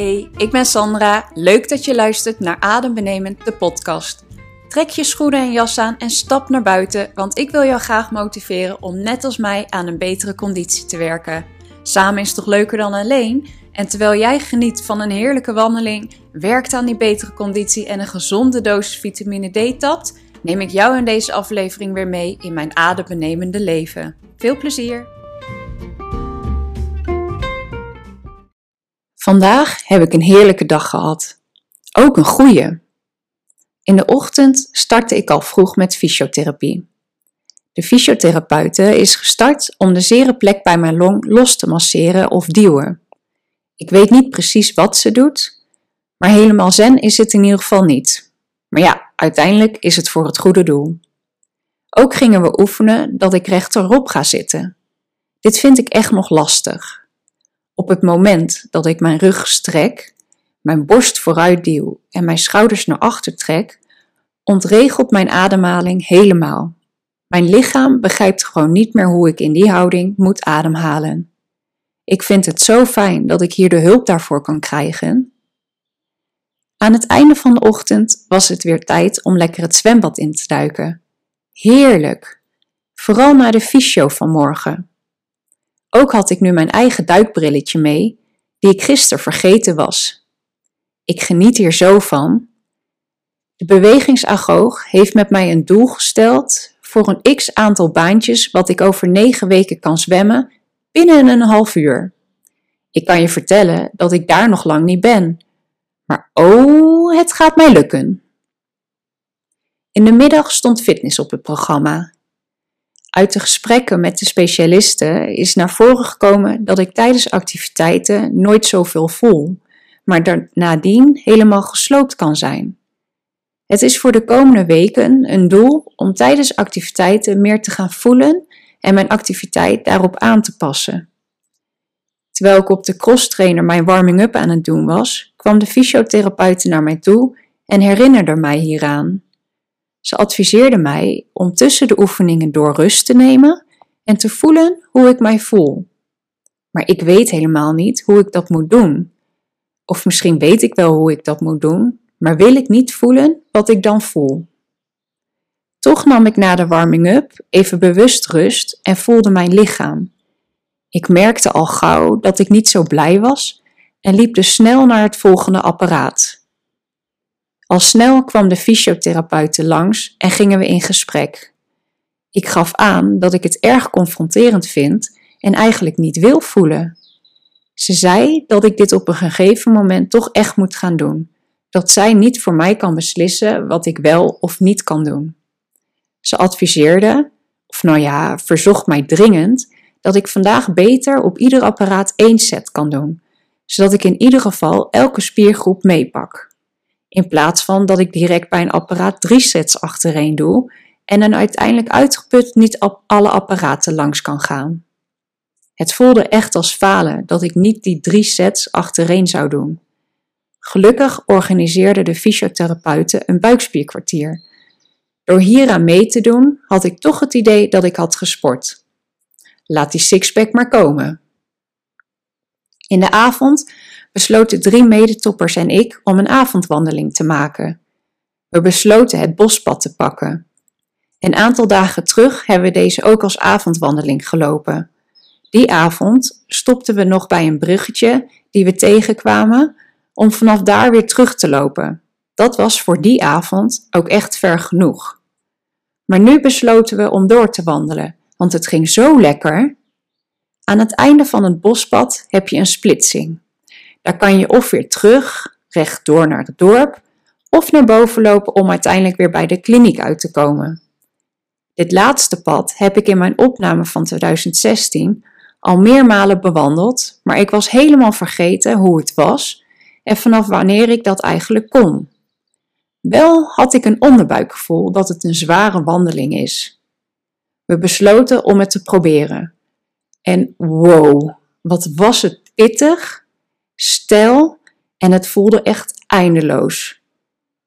Hey, ik ben Sandra. Leuk dat je luistert naar Adembenemend, de podcast. Trek je schoenen en jas aan en stap naar buiten, want ik wil jou graag motiveren om net als mij aan een betere conditie te werken. Samen is toch leuker dan alleen? En terwijl jij geniet van een heerlijke wandeling, werkt aan die betere conditie en een gezonde dosis vitamine D tapt, neem ik jou in deze aflevering weer mee in mijn adembenemende leven. Veel plezier! Vandaag heb ik een heerlijke dag gehad. Ook een goeie. In de ochtend startte ik al vroeg met fysiotherapie. De fysiotherapeute is gestart om de zere plek bij mijn long los te masseren of duwen. Ik weet niet precies wat ze doet, maar helemaal zen is het in ieder geval niet. Maar ja, uiteindelijk is het voor het goede doel. Ook gingen we oefenen dat ik rechterop ga zitten. Dit vind ik echt nog lastig. Op het moment dat ik mijn rug strek, mijn borst vooruit duw en mijn schouders naar achter trek, ontregelt mijn ademhaling helemaal. Mijn lichaam begrijpt gewoon niet meer hoe ik in die houding moet ademhalen. Ik vind het zo fijn dat ik hier de hulp daarvoor kan krijgen. Aan het einde van de ochtend was het weer tijd om lekker het zwembad in te duiken. Heerlijk! Vooral na de fysio van morgen. Ook had ik nu mijn eigen duikbrilletje mee, die ik gisteren vergeten was. Ik geniet hier zo van. De bewegingsagoog heeft met mij een doel gesteld voor een x aantal baantjes wat ik over negen weken kan zwemmen binnen een half uur. Ik kan je vertellen dat ik daar nog lang niet ben. Maar oh, het gaat mij lukken. In de middag stond fitness op het programma uit de gesprekken met de specialisten is naar voren gekomen dat ik tijdens activiteiten nooit zoveel voel, maar nadien helemaal gesloopt kan zijn. Het is voor de komende weken een doel om tijdens activiteiten meer te gaan voelen en mijn activiteit daarop aan te passen. Terwijl ik op de crosstrainer mijn warming-up aan het doen was, kwam de fysiotherapeut naar mij toe en herinnerde mij hieraan. Ze adviseerde mij om tussen de oefeningen door rust te nemen en te voelen hoe ik mij voel. Maar ik weet helemaal niet hoe ik dat moet doen. Of misschien weet ik wel hoe ik dat moet doen, maar wil ik niet voelen wat ik dan voel. Toch nam ik na de warming-up even bewust rust en voelde mijn lichaam. Ik merkte al gauw dat ik niet zo blij was en liep dus snel naar het volgende apparaat. Al snel kwam de fysiotherapeute langs en gingen we in gesprek. Ik gaf aan dat ik het erg confronterend vind en eigenlijk niet wil voelen. Ze zei dat ik dit op een gegeven moment toch echt moet gaan doen, dat zij niet voor mij kan beslissen wat ik wel of niet kan doen. Ze adviseerde, of nou ja, verzocht mij dringend, dat ik vandaag beter op ieder apparaat één set kan doen, zodat ik in ieder geval elke spiergroep meepak. In plaats van dat ik direct bij een apparaat drie sets achtereen doe en dan uiteindelijk uitgeput niet op alle apparaten langs kan gaan. Het voelde echt als falen dat ik niet die drie sets achtereen zou doen. Gelukkig organiseerde de fysiotherapeuten een buikspierkwartier. Door hieraan mee te doen, had ik toch het idee dat ik had gesport. Laat die sixpack maar komen. In de avond besloten drie medetoppers en ik om een avondwandeling te maken. We besloten het bospad te pakken. Een aantal dagen terug hebben we deze ook als avondwandeling gelopen. Die avond stopten we nog bij een bruggetje die we tegenkwamen om vanaf daar weer terug te lopen. Dat was voor die avond ook echt ver genoeg. Maar nu besloten we om door te wandelen, want het ging zo lekker. Aan het einde van het bospad heb je een splitsing. Daar kan je of weer terug, rechtdoor naar het dorp, of naar boven lopen om uiteindelijk weer bij de kliniek uit te komen. Dit laatste pad heb ik in mijn opname van 2016 al meermalen bewandeld, maar ik was helemaal vergeten hoe het was en vanaf wanneer ik dat eigenlijk kon. Wel had ik een onderbuikgevoel dat het een zware wandeling is. We besloten om het te proberen. En wow, wat was het pittig stijl en het voelde echt eindeloos.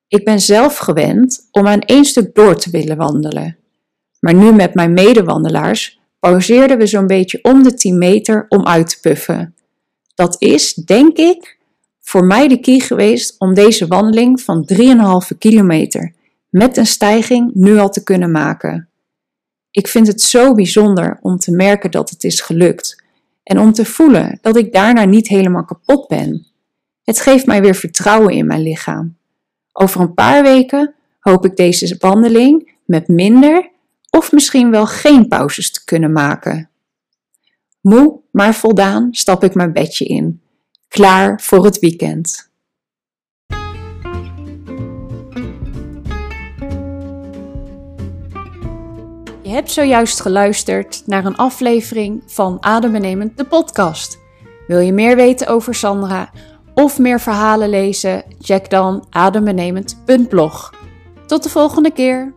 Ik ben zelf gewend om aan één stuk door te willen wandelen. Maar nu met mijn medewandelaars pauzeerden we zo'n beetje om de 10 meter om uit te puffen. Dat is, denk ik, voor mij de key geweest om deze wandeling van 3,5 kilometer met een stijging nu al te kunnen maken. Ik vind het zo bijzonder om te merken dat het is gelukt en om te voelen dat ik daarna niet helemaal kapot ben. Het geeft mij weer vertrouwen in mijn lichaam. Over een paar weken hoop ik deze wandeling met minder of misschien wel geen pauzes te kunnen maken. Moe, maar voldaan stap ik mijn bedje in, klaar voor het weekend. Hebt zojuist geluisterd naar een aflevering van Adembenemend de podcast. Wil je meer weten over Sandra of meer verhalen lezen? Check dan adembenemend.blog. Tot de volgende keer.